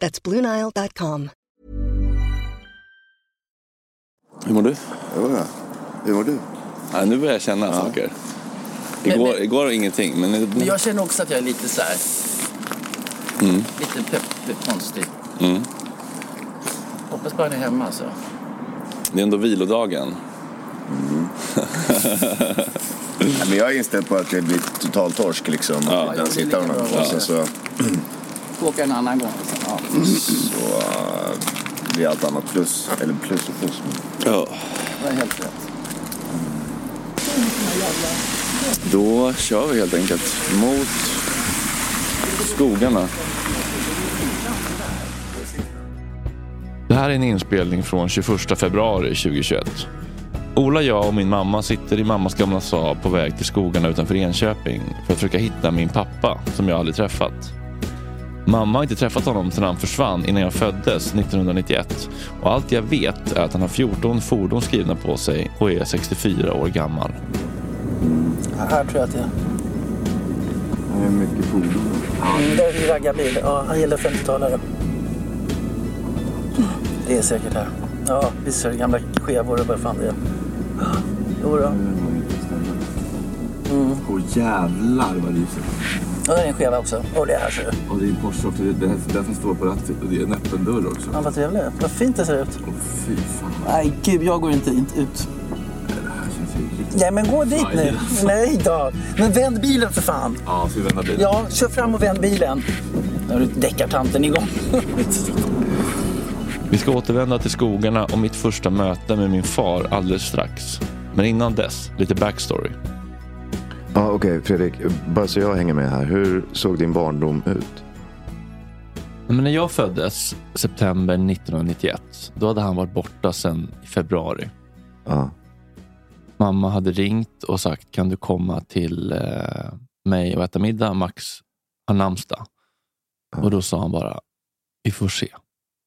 That's BlueNile.com. Hur mår du? Jo, ja. Hur mår du? Ja, nu börjar jag känna saker. Igår, Men- men- igår ingenting, men. Men jag känner också att jag är lite så här. Lite pepp, pepp konstig. Mm. Hoppas bara ni är hemma alltså. Det är ändå vilodagen. Ja, men jag är inställd på att det blir total torsk liksom. Ja. Lika honom. bra. Och sen så, Får åka en annan gång. Liksom. Ja. så uh, blir allt annat plus. Eller plus och plus. Ja. Det var helt rätt. Då kör vi helt enkelt mot skogarna. Det här är en inspelning från 21 februari 2021. Ola, jag och min mamma sitter i mammas gamla Saab på väg till skogarna utanför Enköping för att försöka hitta min pappa som jag aldrig träffat. Mamma har inte träffat honom sedan han försvann innan jag föddes 1991 och allt jag vet är att han har 14 fordon skrivna på sig och är 64 år gammal. Här tror jag att jag... Det är mycket fordon. Mm, där är en raggarbil. Ja, han gillar 50-talare. Det är säkert här. Ja, visst är det gamla skevor och vad fan det är. Jo då. Åh jävlar vad lyser. Ja, det är en skeva också. Och det är här ser du. Och det är en Porsche också. Det är den som står på ratten. Och det är en öppen dörr också. Ja, vad trevligt. Vad fint det ser ut. Åh fy fan. Nej, gud, jag går inte, inte ut. Riktigt... Nej, men gå dit nu. Nej då. Men vänd bilen för fan. Ja, ska vi vända bilen? Ja, kör fram och vänd bilen. Nu har du deckartanten igång. Vi ska återvända till skogarna och mitt första möte med min far alldeles strax. Men innan dess, lite backstory. Ja, Okej, Fredrik. Bara så jag hänger med här. Hur såg din barndom ut? Men när jag föddes, september 1991, då hade han varit borta sedan i februari. Ja. Mamma hade ringt och sagt, kan du komma till eh, mig och äta middag? Max har namnsdag. Ja. Och då sa han bara, vi får se.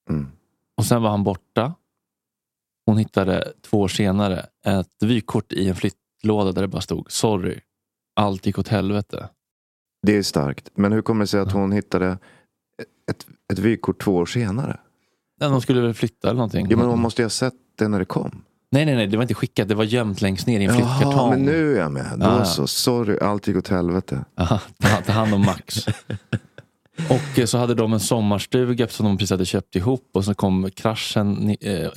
Mm. Och sen var han borta. Hon hittade två år senare ett vykort i en flyttlåda där det bara stod, sorry, allt gick åt helvete. Det är starkt. Men hur kommer det sig att hon hittade ett, ett vykort två år senare? Ja, De skulle väl flytta eller någonting. Ja, men hon måste ju ha sett det när det kom. Nej, nej, nej, det var inte skickat. Det var gömt längst ner i en Jaha, flyttkartong. men nu är jag med. Då ja. så. Sorry, allt gick åt helvete. Aha, ta, ta hand om Max. och eh, så hade de en sommarstuga som de precis hade köpt ihop och så kom kraschen, eh,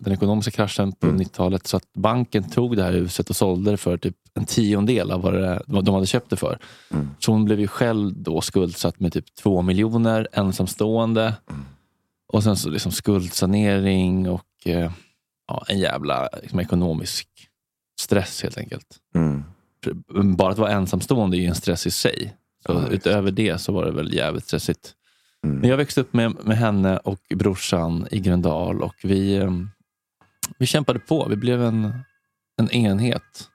den ekonomiska kraschen på 90-talet så att banken tog det här huset och sålde det för typ en tiondel av vad, det, vad de hade köpt det för. Så hon blev ju själv då skuldsatt med typ två miljoner, ensamstående. Och sen så liksom skuldsanering och eh, ja, en jävla liksom, ekonomisk stress helt enkelt. Mm. Bara att vara ensamstående är ju en stress i sig. Visst. utöver det så var det väl jävligt stressigt. Mm. Men jag växte upp med, med henne och brorsan i Gröndal och vi, eh, vi kämpade på. Vi blev en, en enhet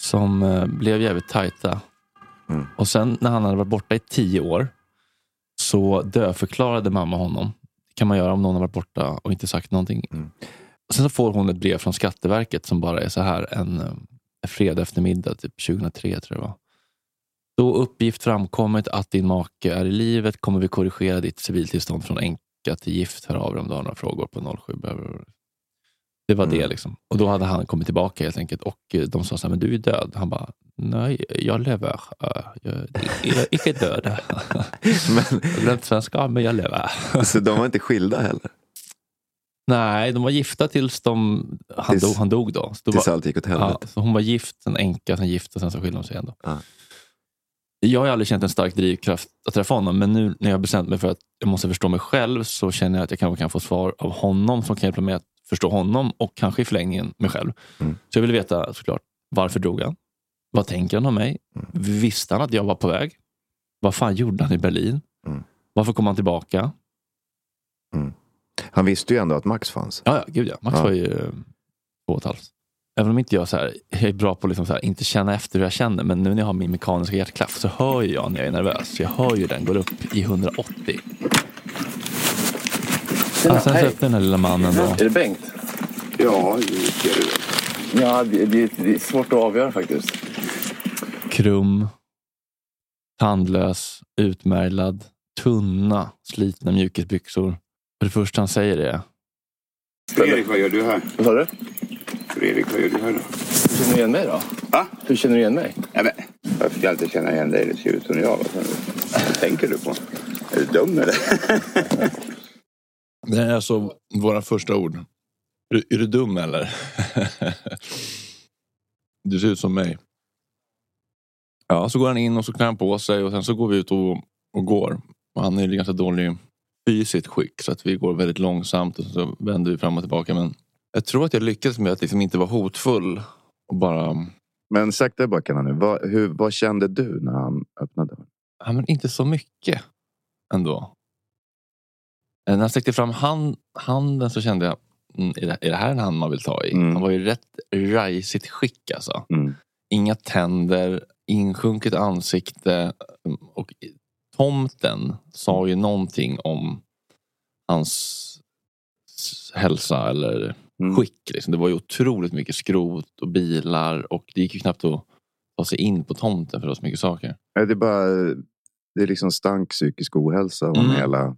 som eh, blev jävligt tajta. Mm. Och sen när han hade varit borta i tio år så dödförklarade mamma honom. Det kan man göra om någon har varit borta och inte sagt någonting. Mm. Och sen så får hon ett brev från Skatteverket som bara är så här en, eh, en fredag eftermiddag, typ 2003 tror jag det var. Då uppgift framkommit att din make är i livet kommer vi korrigera ditt civiltillstånd från änka till gift. Hör av dig om du har några frågor på 07. Det var det liksom. Och då hade han kommit tillbaka helt enkelt och eh, de sa så här, men du är död. Han bara, nej, jag lever. Jag är icke död. Men, Jag glömt svenska, men jag lever. så de var inte skilda heller? Nej, de var gifta tills de, han, Tills- dog, han dog då. Så då Tills var, allt gick åt ja, helvete? så hon var gift, sen änka, sen gift och sen så skilde de sig ändå. Ja. Jag har aldrig känt en stark drivkraft att träffa honom, men nu när jag har bestämt mig för att jag måste förstå mig själv så känner jag att jag kanske kan få svar av honom som kan hjälpa mig att förstå honom och kanske i förlängningen mig själv. Mm. Så jag vill veta såklart, varför drog han? Vad tänker han om mig? Mm. Visste han att jag var på väg? Vad fan gjorde han i Berlin? Mm. Varför kom han tillbaka? Han visste ju ändå att Max fanns. Ja, ja gud ja. Max Ja. var ju eh, två och ett halvt. Även om inte jag, så här, jag är bra på att liksom så här, inte känna efter hur jag känner, men nu när jag har min mekaniska hjärtklaff så hör ju jag när jag är nervös. Jag hör ju den går upp i 180. Ja, sen så öppnar den här lilla mannen då. Är det Bengt? Ja, det ser du. Ja, det, det, det är svårt att avgöra faktiskt. Krum, tandlös, utmärglad, tunna, slitna mjukisbyxor. Och det första han säger är Fredrik, vad gör du här? Vad sa du? Fredrik, vad gör du här då? Hur känner du igen mig då? Va? Hur känner du igen mig? Ja, men, varför ska jag inte känna igen dig? Det ser ut som jag. Vad, tänker du på? Är du dum eller? Det är alltså våra första ord. Är du, är du dum eller? du ser ut som mig. Ja, så går han in och så klär han på sig och sen så går vi ut och, och går. Och han är i ganska dålig fysiskt skick så att vi går väldigt långsamt och så vänder vi fram och tillbaka. Men jag tror att jag lyckades med att liksom inte vara hotfull och bara Men sakta i backarna nu. Vad, hur, vad kände du när han öppnade dörren? Ja, men inte så mycket ändå. Eh, När han sträckte fram hand, handen så kände jag, mm, är, det, är det här en hand man vill ta i? Mm. Han var ju rätt rajsigt skick alltså. Mm. Inga tänder, insjunket ansikte mm, och tomten sa ju någonting om hans hälsa eller Mm. skick. Liksom. Det var ju otroligt mycket skrot och bilar och det gick ju knappt att ta sig in på tomten för det var så mycket saker. Det är bara det är liksom stank psykisk ohälsa om Mm. hela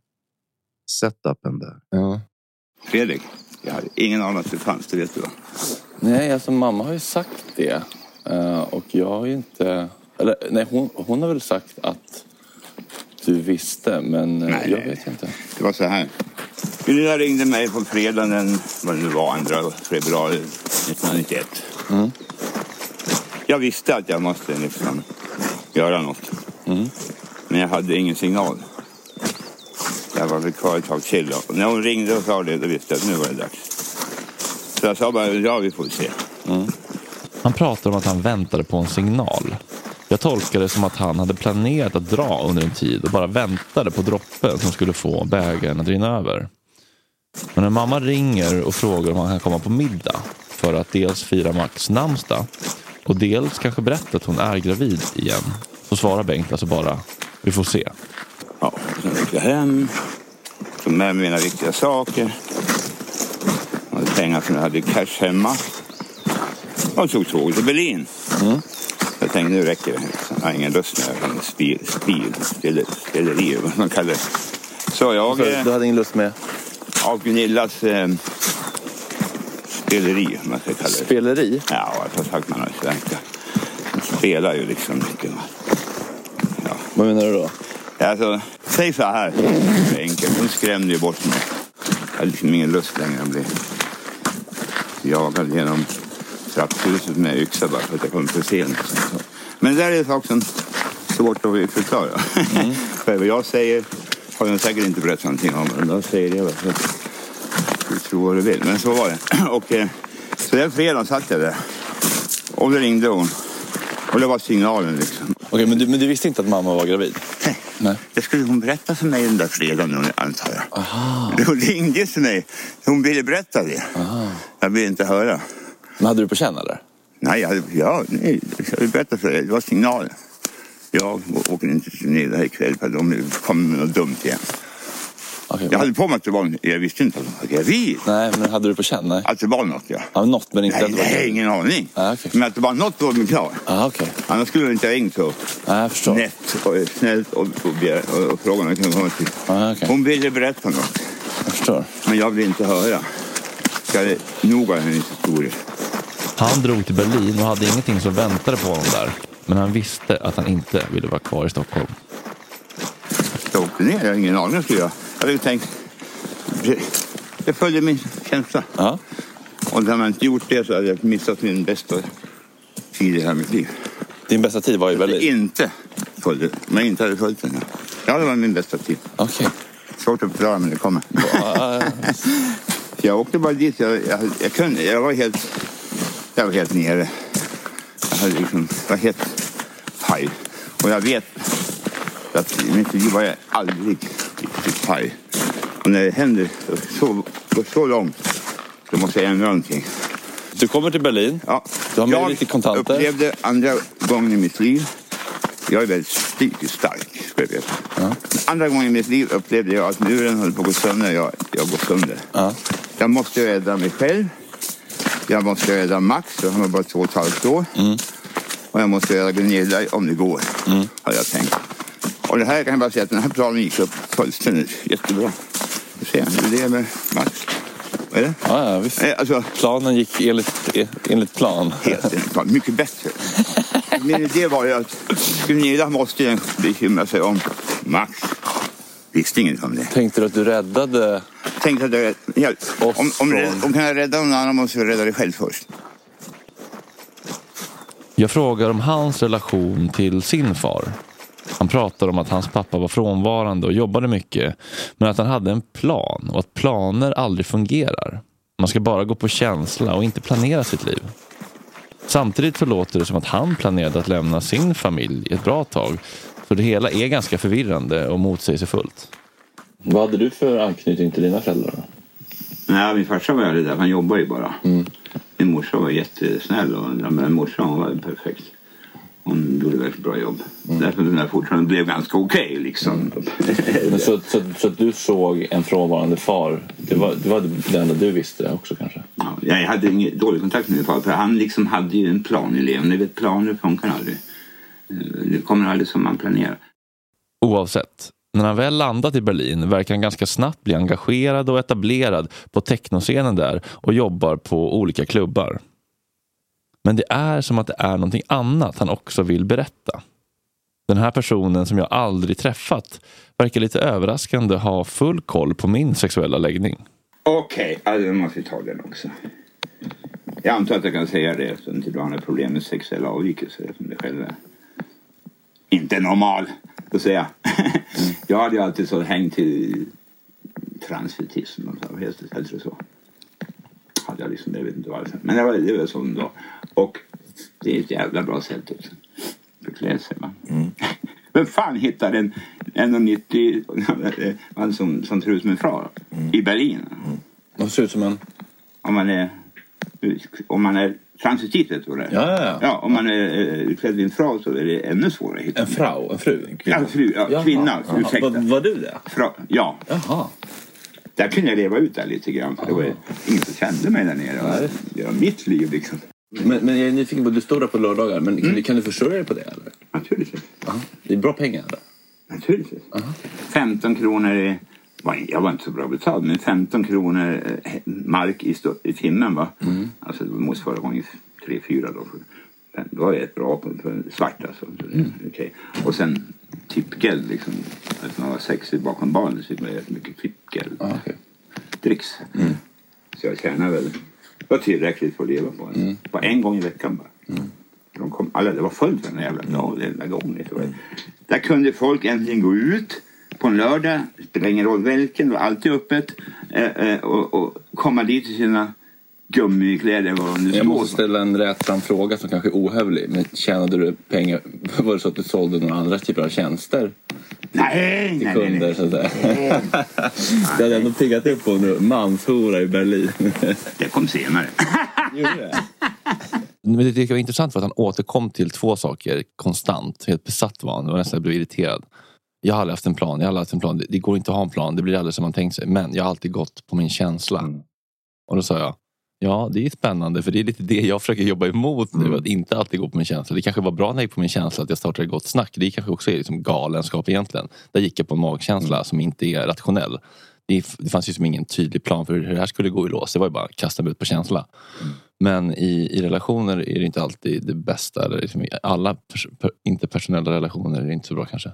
setupen där. Ja. Fredrik, jag hade ingen aning att det fanns, det vet du va? Nej, alltså mamma har ju sagt det. Eh, och jag har ju inte... Eller nej, hon, hon har väl sagt att du visste, men eh, Nej, jag vet inte. Det var så här. Gunilla ringde mig på fredagen den, vad det nu var, 2 februari 1991. Mm. Jag visste att jag måste liksom göra något. Mm. Men jag hade ingen signal. Jag var väl kvar ett tag till. Och när hon ringde och sa det, då visste jag att nu var det dags. Så jag sa bara, ja vi får se. Han pratar om att han väntade på en signal. Jag tolkar det som att han hade planerat att dra under en tid och bara väntade på droppen som skulle få bägaren att rinna över. Men när mamma ringer och frågar om han kan komma på middag för att dels fira Max namnsdag och dels kanske berätta att hon är gravid igen så svarar Bengt alltså bara vi får se. Ja, sen gick jag hem. Tog med mina viktiga saker. Jag hade pengar som jag hade i cash hemma. Och tog tåget till Berlin. Jag tänkte nu räcker det. Jag har ingen lust med spel, spel, spel, speleri, vad man kallar det. Så jag, Så du hade ingen lust med av Gunillas eh, speleri, om man ska kalla det. speleri? Ja, jag har sagt man har svenska. Spelar ju liksom mycket. Ja. Vad menar du då? Alltså, säg så här. Det är enkelt. Hon skrämde ju bort mig. Jag hade liksom ingen lust längre att bli jagad genom trapphuset med yxa bara för att jag kom för sent. Men det där är en sak som är svårt att förklara. för vad jag säger har jag säkert inte berättat någonting om. Men då säger jag bara du tror vad du vill. Men så var det. Och, eh, så den fredagen satt jag där. Och då ringde hon. Och det var signalen liksom. Okej, men, du, men du visste inte att mamma var gravid? Nej. Det skulle hon berätta för mig den där fredagen, antar jag. Hon ringde till mig. Hon ville berätta det. Jag ville inte höra. Men hade du på känn eller? Nej, jag, ja, nej, jag vill berätta för dig. Det var signalen. Jag åker inte till Gunilla ikväll för de kommer med något dumt igen. Okej, Jag hade på mig att det var, jag visste inte att hon var gravid. nej, men hade du på känn? Nej. Att det var något, ja. Ja, något, men inte Nej, att det var nej, ingen aning. Ah, okej. Men att det var något var mig klar. Ah, okej. Annars skulle hon inte ha ringt så Ah, jag förstår. nätt och snällt och, och, och, och jag kunde komma till. Ah, okej. Hon ville berätta något. Jag förstår. Men jag vill inte höra. Forskare nog av hennes historia. Han drog till Berlin och hade ingenting som väntade på honom där. Men han visste att han inte ville vara kvar i Stockholm. Jag åkte ner, jag har ingen aning vad jag. Jag hade tänkt... Jag följde min känsla. Ja. Och hade man inte gjort det så hade jag missat min bästa tid i hela mitt liv. Din bästa tid var i Berlin? Inte följde, men inte hade följt den. Ja. det var min bästa tid. Okej. Svårt att förklara men det kommer. Ja, Jag åkte bara dit. Jag, jag, jag, kunde, jag var helt... Jag var helt nere. Jag hade liksom, jag var helt paj. Och jag vet att i mitt liv var jag aldrig riktigt paj. Och när det händer så, går så långt så måste jag ändra någonting. Du kommer till Berlin. Ja. Du har med jag lite kontanter. upplevde andra gången i mitt liv. Jag är väldigt psykiskt stark, jag veta. Andra gången i mitt liv upplevde jag att muren höll på att gå sönder. Jag, jag går sönder. Ja. Jag måste rädda mig själv. Jag måste rädda Max, han var bara två och ett halvt år. Och jag måste rädda Gunilla om det går, har jag tänkt. Och det här kan jag bara säga att den här planen gick upp fullständigt jättebra. Du ser, det är med Max. Vad är det? Ja, ja, visst. Alltså, Planen gick enligt, enligt plan. helt enkelt. plan. Mycket bättre. Min idé var ju att Gunilla måste bekymra sig om Max. Visste inget om det. Tänkte du att du räddade... Tänkte att jag, ja, om, om, om kan jag rädda någon annan måste jag rädda dig själv först. Jag frågar om hans relation till sin far. Han pratar om att hans pappa var frånvarande och jobbade mycket. Men att han hade en plan och att planer aldrig fungerar. Man ska bara gå på känsla och inte planera sitt liv. Samtidigt så låter det som att han planerade att lämna sin familj ett bra tag. Så det hela är ganska förvirrande och motsägelsefullt. Vad hade du för anknytning till dina föräldrar? Nej, min farsa var aldrig där. Han jobbade ju bara. Min morsa var jättesnäll och ja, men morsan hon var perfekt. Hon gjorde väldigt bra jobb. Därför den där fortfarande blev ganska okej liksom. Men så, så, så att du såg en frånvarande far, det var, det var det enda du visste också kanske? Ja, jag hade ingen dålig kontakt med min far för han liksom hade ju en plan i livet. Ni vet, planer funkar aldrig. Eh, Det kommer aldrig som man planerar. Oavsett, när han väl landat i Berlin verkar han ganska snabbt bli engagerad och etablerad på technoscenen där och jobbar på olika klubbar. Men det är som att det är någonting annat han också vill berätta. Den här personen som jag aldrig träffat verkar lite överraskande ha full koll på min sexuella läggning. Okej, okay, då måste vi ta den också. Jag antar att jag kan säga det eftersom du har några problem med sexuella avvikelser eftersom det själv är inte normal. Då säger jag. jag hade ju alltid så hängt till transvestism och så. Så? Hade jag liksom, jag vet inte varför. Men det var, det var så då. Och det är ett jävla bra sätt att förklä sig. Va? Vem fan hittar en 1,90 man som, som ser ut som en far i Berlin? Det ser ut som en... Om man är, om man är du vad det? Ja, ja, ja. om man är eh, klädd i en frau så är det ännu svårare att hitta. En frau, en fru, en kvinna. Ja, fru, ja, kvinna, jaha. ursäkta. Var, var du det? Fra, ja, Jaha. där kunde jag leva ut där lite grann. För det var ingen som kände mig där nere. Det var mitt liv liksom. Men, men jag är nyfiken på, du står där på lördagar, men kan, kan du försörja dig på det eller? Naturligtvis. Det är bra pengar eller? Naturligtvis. 15 kronor i... Jag var inte så bra betald, men 15 kronor eh, mark i, stå, i timmen. Va? Alltså det motsvarar gånger 3-4 då. Då var jag rätt bra på för svart alltså. Så det, okej. Och sen tippgeld liksom. Att man var sexig bakom barnen så fick man rätt mycket tippgeld. Ja, okej. Dricks. Så jag tjänade väl. Det var tillräckligt för att leva på. Mm. Bara en gång i veckan bara. De kom, alla, det var fullt den jävla dagen, var- Där kunde folk äntligen gå ut på en lördag, spelar ingen roll vilken, var alltid öppet. Eh, eh, och, och komma dit i sina gummikläder. Vad de nu Jag måste ställa en rättsam fråga som kanske är ohövlig. Men tjänade du pengar? Var det så att du sålde några andra typer av tjänster Nej, till nej, nej. kunder? nej. Så att säga? Det hade ändå piggat upp på en manshora i Berlin. Det kom senare. Gjorde det? Men det tycker jag var intressant för att han återkom till två saker konstant. Helt besatt var han. Det var nästan jag blev irriterad. Jag har aldrig haft en plan. Jag har aldrig haft en plan. Det, det går inte att ha en plan. Det blir aldrig som man tänkt sig. Men jag har alltid gått på min känsla. Och då sa jag. Ja, det är spännande för det är lite det jag försöker jobba emot nu. Att inte alltid gå på min känsla. Det kanske var bra när jag gick på min känsla att jag startade Gott Snack. Det kanske också är liksom galenskap egentligen. Där gick jag på en magkänsla som inte är rationell. det, det fanns ju som ingen tydlig plan för hur det här skulle gå i lås. Det var ju bara att kasta mig ut på känsla. Men i, i relationer är det inte alltid det bästa. Eller liksom, alla pers, per, interpersonella relationer är inte så bra kanske.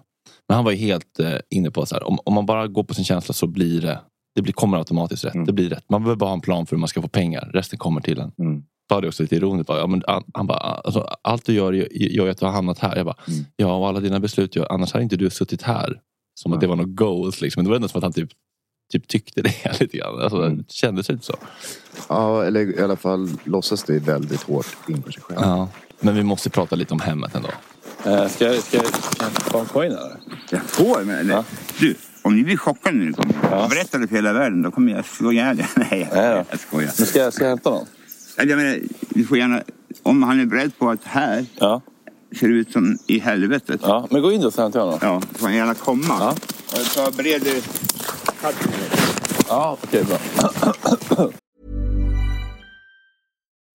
Men han var ju helt eh, inne på att om, om man bara går på sin känsla så blir det det blir, kommer automatiskt rätt. Det blir rätt. Man behöver bara ha en plan för hur man ska få pengar. Resten kommer till en. Mm. Sa det också lite ironiskt. Bara, ja, men, han, han bara, alltså, allt du gör gör att du har hamnat här. Jag bara, ja och alla dina beslut gör, annars hade inte du suttit här. Som att det var något goals. Liksom. Men det var ändå som att han typ, typ tyckte det lite grann. Alltså, Det kändes lite så. Ja, eller i alla fall låtsas det väldigt hårt inför sig själv. Ja. Men vi måste prata lite om hemmet ändå. Eh, ska, jag- ska, jag- få en coin eller? Jag får, men eller, du, om ni blir chockade när ni kommer Ja. berättar det för hela världen, då kommer jag slå ihjäl er. Nej, då. jag, jag skojar. Men ska, jag- ska jag hämta någon? Jag menar, du får gärna, om han är beredd på att här Ja. ser ut som i helvetet. ja. Men gå in då så hämtar jag honom. Ja, får han gärna komma. Ja. Tar bred Ja, okej bra.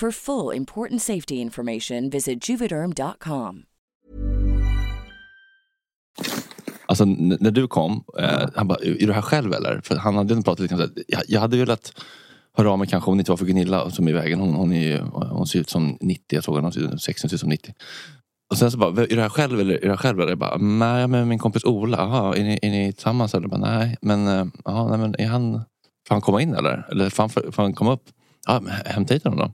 For full important safety information, visit juvederm.com. Alltså när du kom, eh, han bara, är du här själv eller? För han hade pratat lite om jag, jag hade velat höra av mig kanske om det inte var för Gunilla som är i vägen. Hon, hon, är, hon ser ut som 90, jag såg henne, hon ser, 16 ser ut som 90. Och sen så bara, är du här själv eller? Är du här själv eller? Jag bara, nej men min kompis Ola, aha, är, ni, är ni tillsammans eller? Jag bara, nej, men, eh, aha, nej, men är han, får han komma in eller? Eller får han, får han komma upp? Ja, men hämta hit honom då.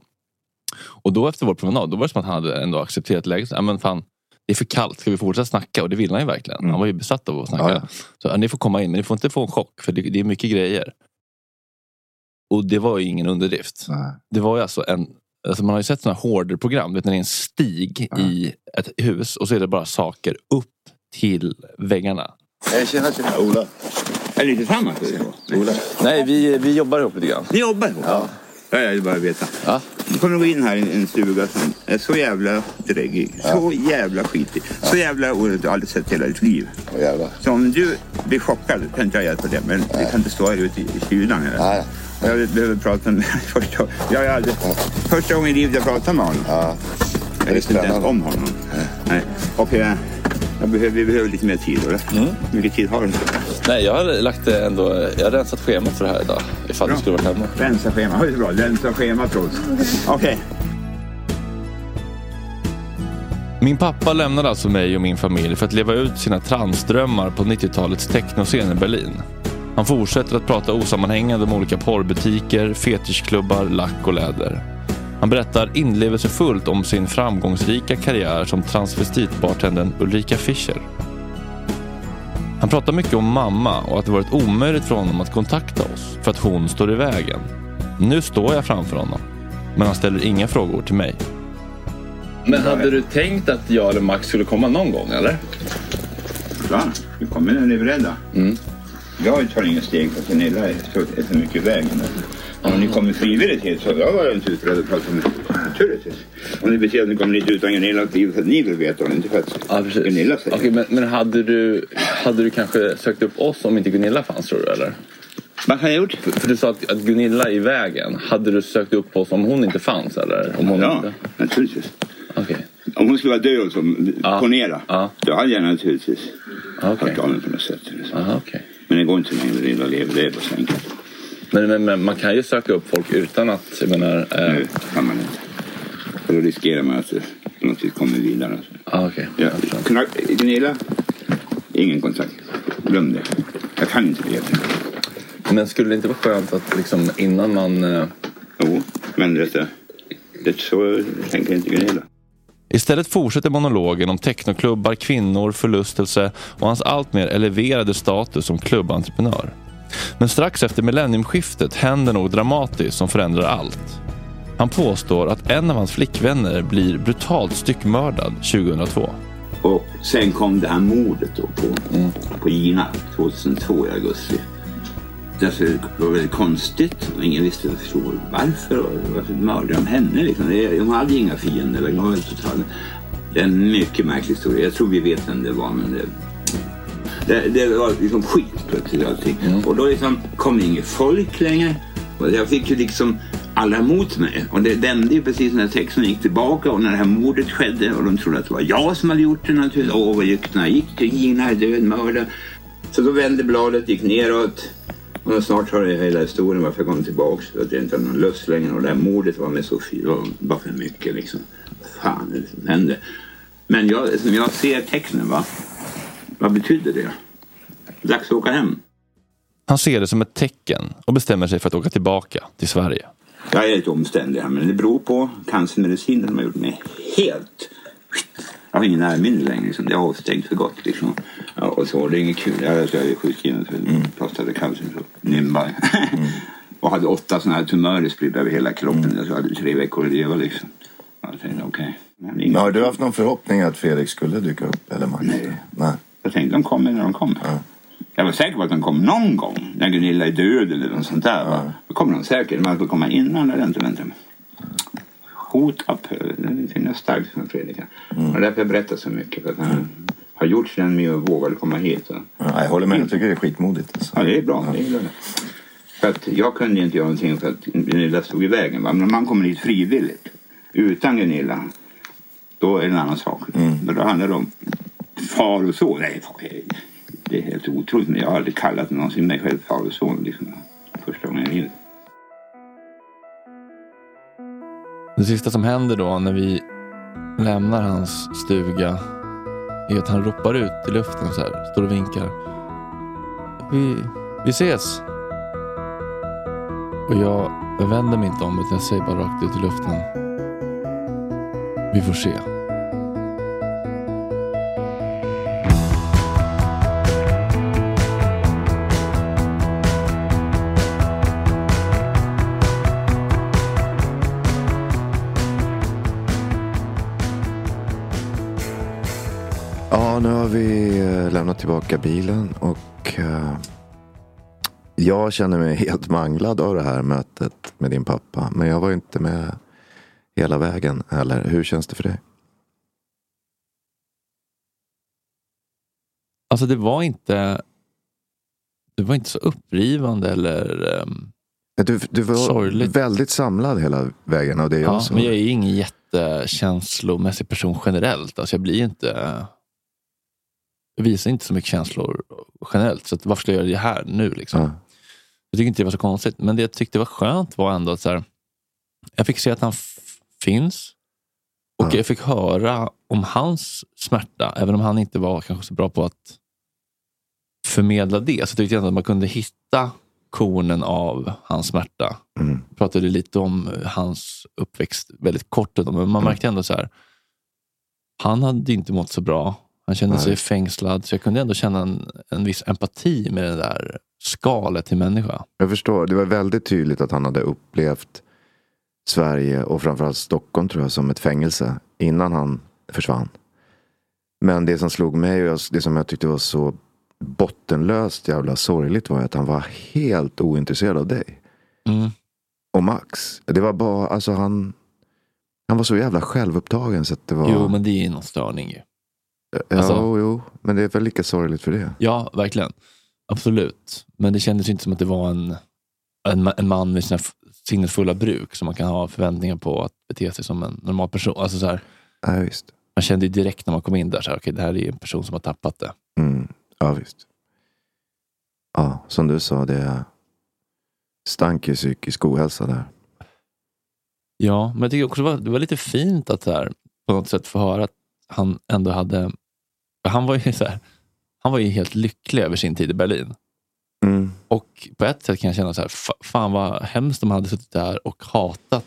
Och då efter vår promenad, då var det som att han hade ändå accepterat läget. Ja, men fan, det är för kallt, ska vi fortsätta snacka? Och det ville han ju verkligen. Han var ju besatt av att snacka. Ja, ja. Så ja, ni får komma in, men ni får inte få en chock för det, det är mycket grejer. Och det var ju ingen underdrift. Nej. Det var ju alltså en Alltså man har ju sett sådana hoarder-program, när det är en stig i ett hus och så är det bara saker upp till väggarna. Jag känner tjena Ola. Är ni tillsammans? Ola. Nej, vi, vi jobbar ihop lite grann. Ni jobbar ihop? Ja. Ja, jag vill bara veta. Ja. Du kommer gå in här i en stuga som är så jävla dräggig, så jävla skitig, så jävla orätt du aldrig sett i hela ditt liv. Åh, jävlar. Så om du blir chockad kan inte jag hjälpa det, men du kan inte stå här ute i i kylan. Eller? Nej. Jag behöver prata med första, jag har aldrig, första gången i livet jag pratar med honom. Ja. Jag visste inte ens om honom. Nej. Och eh, jag behöver, vi behöver lite mer tid. Eller? Hur mycket tid har du? Nej, jag har lagt det ändå, jag har rensat schemat för det här idag. Ifall du skulle varit hemma. Rensa schema. Oj, så bra. Rensa schema, Trots. Okej. Min pappa lämnade alltså mig och min familj för att leva ut sina transdrömmar på 90-talets technoscen i Berlin. Han fortsätter att prata osammanhängande om olika porrbutiker, fetischklubbar, lack och läder. Han berättar inlevelsefullt om sin framgångsrika karriär som transvestitbartendern Ulrika Fischer. Han pratar mycket om mamma och att det varit omöjligt för honom att kontakta oss för att hon står i vägen. Nu står jag framför honom, men han ställer inga frågor till mig. Men hade du tänkt att jag eller Max skulle komma någon gång eller? Bra. Vi kommer när ni är beredda. Jag tar inga steg för är så, är så mycket i vägen. Om ni kommer frivilligt hit så jag var inte ute och pratat med naturligtvis. Och det betyder att ni kommer utan för att ni vill veta och inte för att Ja, precis. Gunilla säger. Okej, men, men hade, du, hade du kanske sökt upp oss om inte Gunilla fanns tror du eller? Vad har jag gjort? För, för du sa att, att Gunilla är i vägen. Hade du sökt upp oss om hon inte fanns eller? Om hon Ja, inte... naturligtvis. Okej. Om hon skulle vara död, som, Ja. ponera, Ja. då hade jag naturligtvis hört av mig på något sätt. Liksom. Okej. Men det går inte längre, Gunilla lever, det är bara så enkelt. Men, men, men man kan ju söka upp folk utan att, jag menar... Eh, Nu kan man inte. För då riskerar man att det på något vis kommer vidare. ah, okej. Ja. Gunilla, ingen kontakt. Glöm det. Jag kan inte veta. Men skulle det inte vara skönt att liksom innan man... Eh, Jo, men vet du, det så tänker inte Gunilla. Istället fortsätter monologen om technoklubbar, kvinnor, förlustelse och hans allt mer eleverade status som klubbentreprenör. Men strax efter millenniumskiftet händer något dramatiskt som förändrar allt. Han påstår att en av hans flickvänner blir brutalt styckmördad 2002. Och sen kom det här mordet då på, på Gina 2002 i augusti. Därför det var väldigt konstigt ingen visste förstod varför varför mördade de henne. Liksom. De hade inga fiender. Det var totalt. Det är en mycket märklig historia. Jag tror vi vet vem det var men det, det, det var liksom skit plötsligt allting. Och då liksom kom det inget folk längre. Jag fick ju liksom alla emot mig. Och det vände ju precis när texten gick tillbaka och när det här mordet skedde och de trodde att det var jag som hade gjort det naturligtvis. Åh, vad ryktena gick. Gina är död, mördad. Så då vände bladet, gick neråt. Och då snart har det hela historien varför jag kom tillbaks. Att jag inte hade någon lust längre. Och det här mordet var med Sofie. Det var bara för mycket liksom. Fan är det som hände? Men jag, som jag ser tecknen va. Vad betyder det? Dags att åka hem. Han ser det som ett tecken och bestämmer sig för att åka tillbaka till Sverige. Jag är lite omständig här, men det beror på cancermedicinen som har gjort mig helt... Jag har ingen närminne längre. Liksom. Det är avstängt för gott. Liksom. Ja, och så, det är inget kul. Jag är, sjukskriven för prostatacancer. så Nimba. och hade åtta sådana här tumörer spridda över hela kroppen. Jag hade tre veckor att leva liksom. Jag tänkte okej. Men Men har du haft någon förhoppning att Fredrik skulle dyka upp? Eller Max? Nej. Nej. Jag tänkte de kommer när de kommer. Jag var säker på att de kom någon gång. När Gunilla är död eller något sånt där. va. Då kommer de säkert. Men att de kommer innan eller inte. Vänta. Hot upphör. Det jag starkt från Fredrik. Mm. Och därför jag berättar så mycket. För att han har gjort den med och vågade komma hit. Ja, jag håller med. Jag tycker det är skitmodigt. Alltså. ja, det är bra. Det är bra. För att jag kunde inte göra någonting för att Gunilla stod i vägen. Va? Men man kommer hit frivilligt. Utan Gunilla. Då är det en annan sak. Men då handlar det om far och son. Nej, far, det är helt otroligt. Men jag har aldrig kallat någonsin mig själv far och son. Liksom, första gången i. Det sista som händer då när vi lämnar hans stuga är att han ropar ut i luften så här, står och vinkar. Vi, vi ses! Och jag, jag vänder mig inte om utan jag säger bara rakt ut i luften. Vi får se. Tillbaka bilen och eh, jag känner mig helt manglad av det här mötet med din pappa. Men jag var ju inte med hela vägen heller. Hur känns det för dig? Alltså det var inte det var inte så upprivande eller ehm, Du, du var Sorgligt. väldigt samlad hela vägen av det jag Ja, men jag är ingen jättekänslomässig person generellt. Alltså jag blir inte... Visar inte så mycket känslor generellt. Så varför ska jag göra det här nu? Liksom? Ja. Jag tycker inte det var så konstigt. Men det jag tyckte var skönt var ändå att så här, jag fick se att han finns. Och Ja. jag fick höra om hans smärta. Även om han inte var kanske så bra på att förmedla det. Så tyckte jag ändå att man kunde hitta kornen av hans smärta Mm. pratade lite om hans uppväxt väldigt kort, men man märkte ändå så här. Han hade inte mått så bra. Han kände Nej. sig fängslad, så jag kunde ändå känna en, en viss empati med det där skalet till människa. Jag förstår. Det var väldigt tydligt att han hade upplevt Sverige och framförallt Stockholm tror jag som ett fängelse innan han försvann. Men det som slog mig och det som jag tyckte var så bottenlöst jävla sorgligt var att han var helt ointresserad av dig. Mm. Och Max. Det var bara, alltså han Han var så jävla självupptagen så att det var... Jo, men det är ju någon störning ju. Ja, alltså- jo, men det är väl lika sorgligt för det. Ja, verkligen. Absolut. Men det kändes inte som att det var en, en, en man med sina sinnesfulla bruk som man kan ha förväntningar på att bete sig som en normal person. Alltså så här, Ja, visst. man kände ju direkt när man kom in där, så här, okay, det här är en person som har tappat det. Mm. Ja, visst. Ja, som du sa, det stank ju psykisk ohälsa där. Ja, men jag tycker också det var, det var lite fint att så här, på något sätt få höra att han ändå hade... Han var ju så här, han var ju helt lycklig över sin tid i Berlin. Mm. Och på ett sätt kan jag känna så här, fa- fan vad hemskt om han hade suttit där och hatat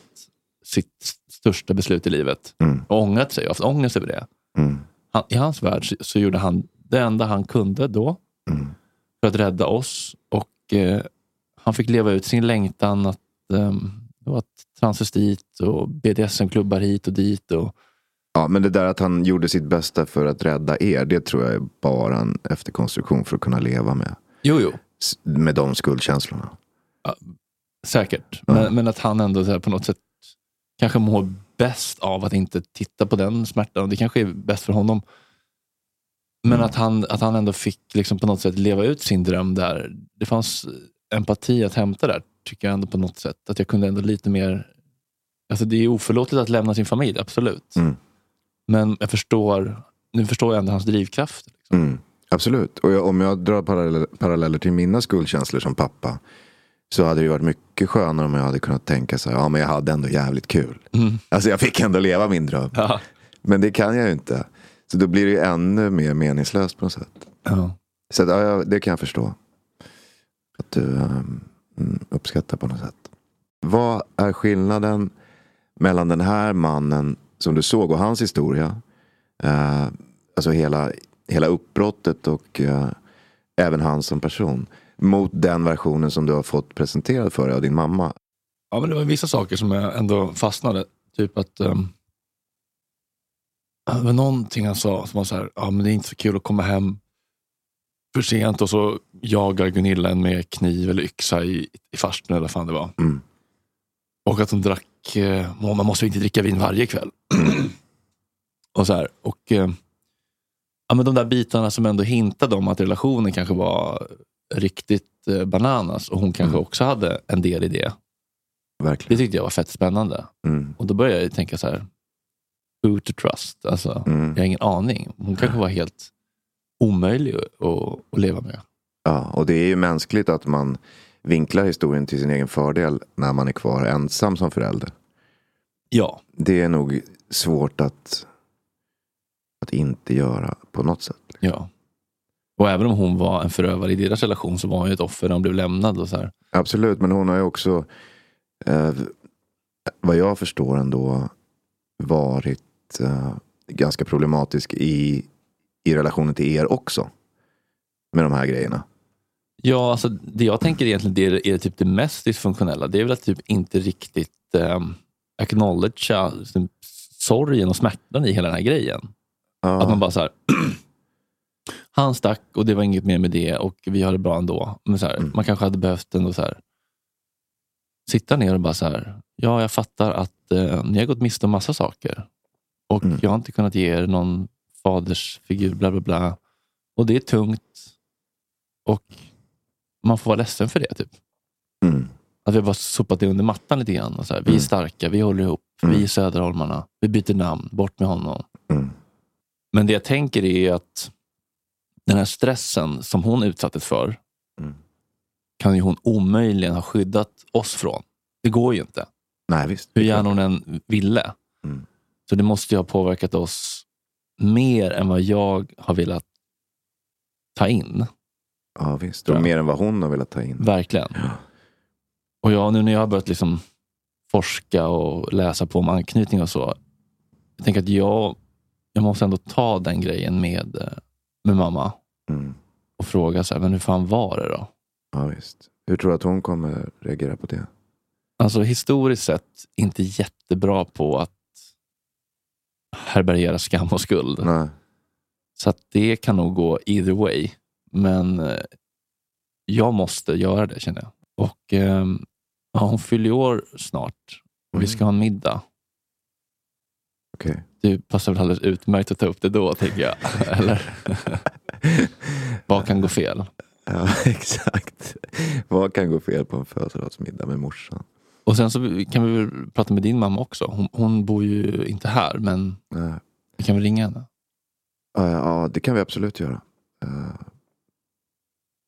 sitt största beslut i livet. Mm. Och ångrat sig och haft ångest över det. Mm. Han, I hans värld så, så gjorde han det enda han kunde då Mm. för att rädda oss. Och eh, han fick leva ut sin längtan att var ett transvestit och BDSM-klubbar hit och dit. Och, Ja, men det där att han gjorde sitt bästa för att rädda er, det tror jag är bara en efterkonstruktion för att kunna leva med. jo, jo, S- Med de skuldkänslorna. säkert. Ja. Men, men att han ändå så här, på något sätt kanske mår bäst av att inte titta på den smärtan. Det kanske är bäst för honom. Men Mm. att, han, att han ändå fick liksom på något sätt leva ut sin dröm där. Det fanns empati att hämta där, tycker jag ändå på något sätt. Att jag kunde ändå lite mer... Alltså det är oförlåtligt att lämna sin familj, absolut. Mm. Men jag förstår, nu förstår jag ändå hans drivkraft. Liksom. Mm. Absolut. Och jag, om jag drar paralleller, paralleller till mina skuldkänslor som pappa. Så hade det varit mycket skönare om jag hade kunnat tänka så här, ja men jag hade ändå jävligt kul. Mm. Alltså jag fick ändå leva min dröm. Ja. Men det kan jag ju inte. Så då blir det ju ännu mer meningslöst på något sätt. Ja. Så att, ja, det kan jag förstå. Att du ehm, mm, uppskattar på något sätt. Vad är skillnaden mellan den här mannen som du såg och hans historia. Eh, alltså hela, hela uppbrottet och eh, även han som person. Mot den versionen som du har fått presenterad för dig av din mamma. Ja, men det var vissa saker som jag ändå fastnade. Typ att um, det var någonting han sa som var så här, ja men det är inte så kul att komma hem för sent och så jagar Gunilla en med kniv eller yxa i, i farstun eller vad fan det var. Mm. Och att hon drack, eh, man måste ju inte dricka vin varje kväll. och så här, och eh, ja, men de där bitarna som ändå hintade om att relationen kanske var riktigt eh, bananas och hon kanske också hade en del i det. Verkligen. Det tyckte jag var fett spännande. Mm. Och då började jag tänka så här, who to trust? Alltså, Mm. Jag har ingen aning. Hon kanske var helt omöjlig att, att, att leva med. Ja, och det är ju mänskligt att man vinklar historien till sin egen fördel när man är kvar ensam som förälder. Ja. Det är nog svårt att, att inte göra på något sätt. ja. Och även om hon var en förövare i deras relation så var hon ju ett offer när hon blev lämnad. Och så här. Absolut, men hon har ju också, eh, vad jag förstår ändå, varit eh, ganska problematisk i, i relationen till er också. Med de här grejerna. Ja, alltså det jag tänker egentligen det är, är typ det mest dysfunktionella. Det är väl att typ inte riktigt um, acknowledgea liksom, sorgen och smärtan i hela den här grejen. Ja. Att man bara så här, han stack och det var inget mer med det och vi har det bra ändå. Men så här, Mm. Man kanske hade behövt ändå så här, sitta ner och bara så här, ja jag fattar att eh, ni har gått miste om massa saker. Och Mm. jag har inte kunnat ge er någon fadersfigur, bla bla bla. Och det är tungt. Och man får vara ledsen för det. typ. Mm. Att vi har bara sopat det under mattan lite grann. Och så här, vi är Mm. starka, vi håller ihop, Mm. vi är Söderholmarna, vi byter namn, bort med honom. Mm. Men det jag tänker är att den här stressen som hon utsattes för Mm. kan ju hon omöjligen ha skyddat oss från. Det går ju inte. Nej, visst. Hur gärna hon än ville. Mm. Så det måste ju ha påverkat oss mer än vad jag har velat ta in. Ja, visst. Och mer än vad hon har velat ta in. Verkligen. Ja. Och jag, nu när jag har börjat liksom forska och läsa på om anknytning och så. Jag tänker att jag, jag måste ändå ta den grejen med, eh, med mamma Mm. och fråga så här, men hur fan var det då? Ja, visst. Hur tror du att hon kommer reagera på det? Alltså historiskt sett inte jättebra på att härbärgera skam och skuld. Nej. Så att det kan nog gå either way. Men eh, jag måste göra det känner jag. Och ehm, ja, hon fyller år snart och vi ska ha en middag. Okej. Det passar väl alldeles utmärkt att ta upp det då, tänker jag. Eller? Vad kan gå fel? Ja, exakt. Vad kan gå fel på en födelsedagsmiddag med morsan? Och sen så kan vi väl prata med din mamma också. Hon, hon bor ju inte här, men Nej. vi kan väl ringa henne? Ja, ja, det kan vi absolut göra.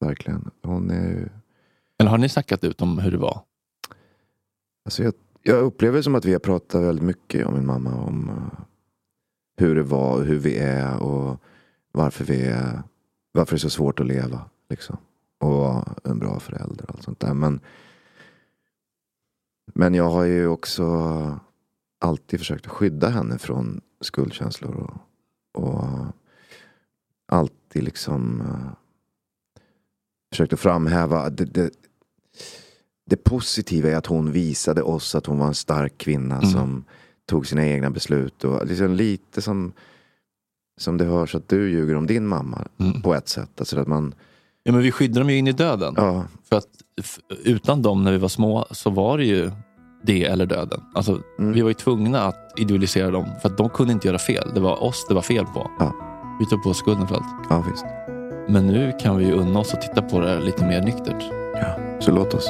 Eh, verkligen. Hon är ju... Eller har ni snackat ut om hur det var? Alltså jag, jag upplever som att vi har pratat väldigt mycket om min mamma. Om eh, hur det var och hur vi är och varför vi är, varför det är så svårt att leva. Liksom. Och vara en bra förälder och allt sånt där. Men, men jag har ju också alltid försökt skydda henne från skuldkänslor. Och, och alltid liksom försökt att framhäva det, det, det positiva är att hon visade oss att hon var en stark kvinna Mm. som tog sina egna beslut. Och liksom lite som, som det hörs att du ljuger om din mamma Mm. på ett sätt. Alltså att man, Ja, men vi skyddade dem ju in i döden. ja, För att utan dem när vi var små så var det ju det eller döden. Alltså, Mm. Vi var ju tvungna att idealisera dem för att de kunde inte göra fel. Det var oss det var fel på. Ja. Vi tog på oss skulden för allt. ja visst. Men nu kan vi ju unna oss att titta på det lite mer nyktert. Ja, så låt oss.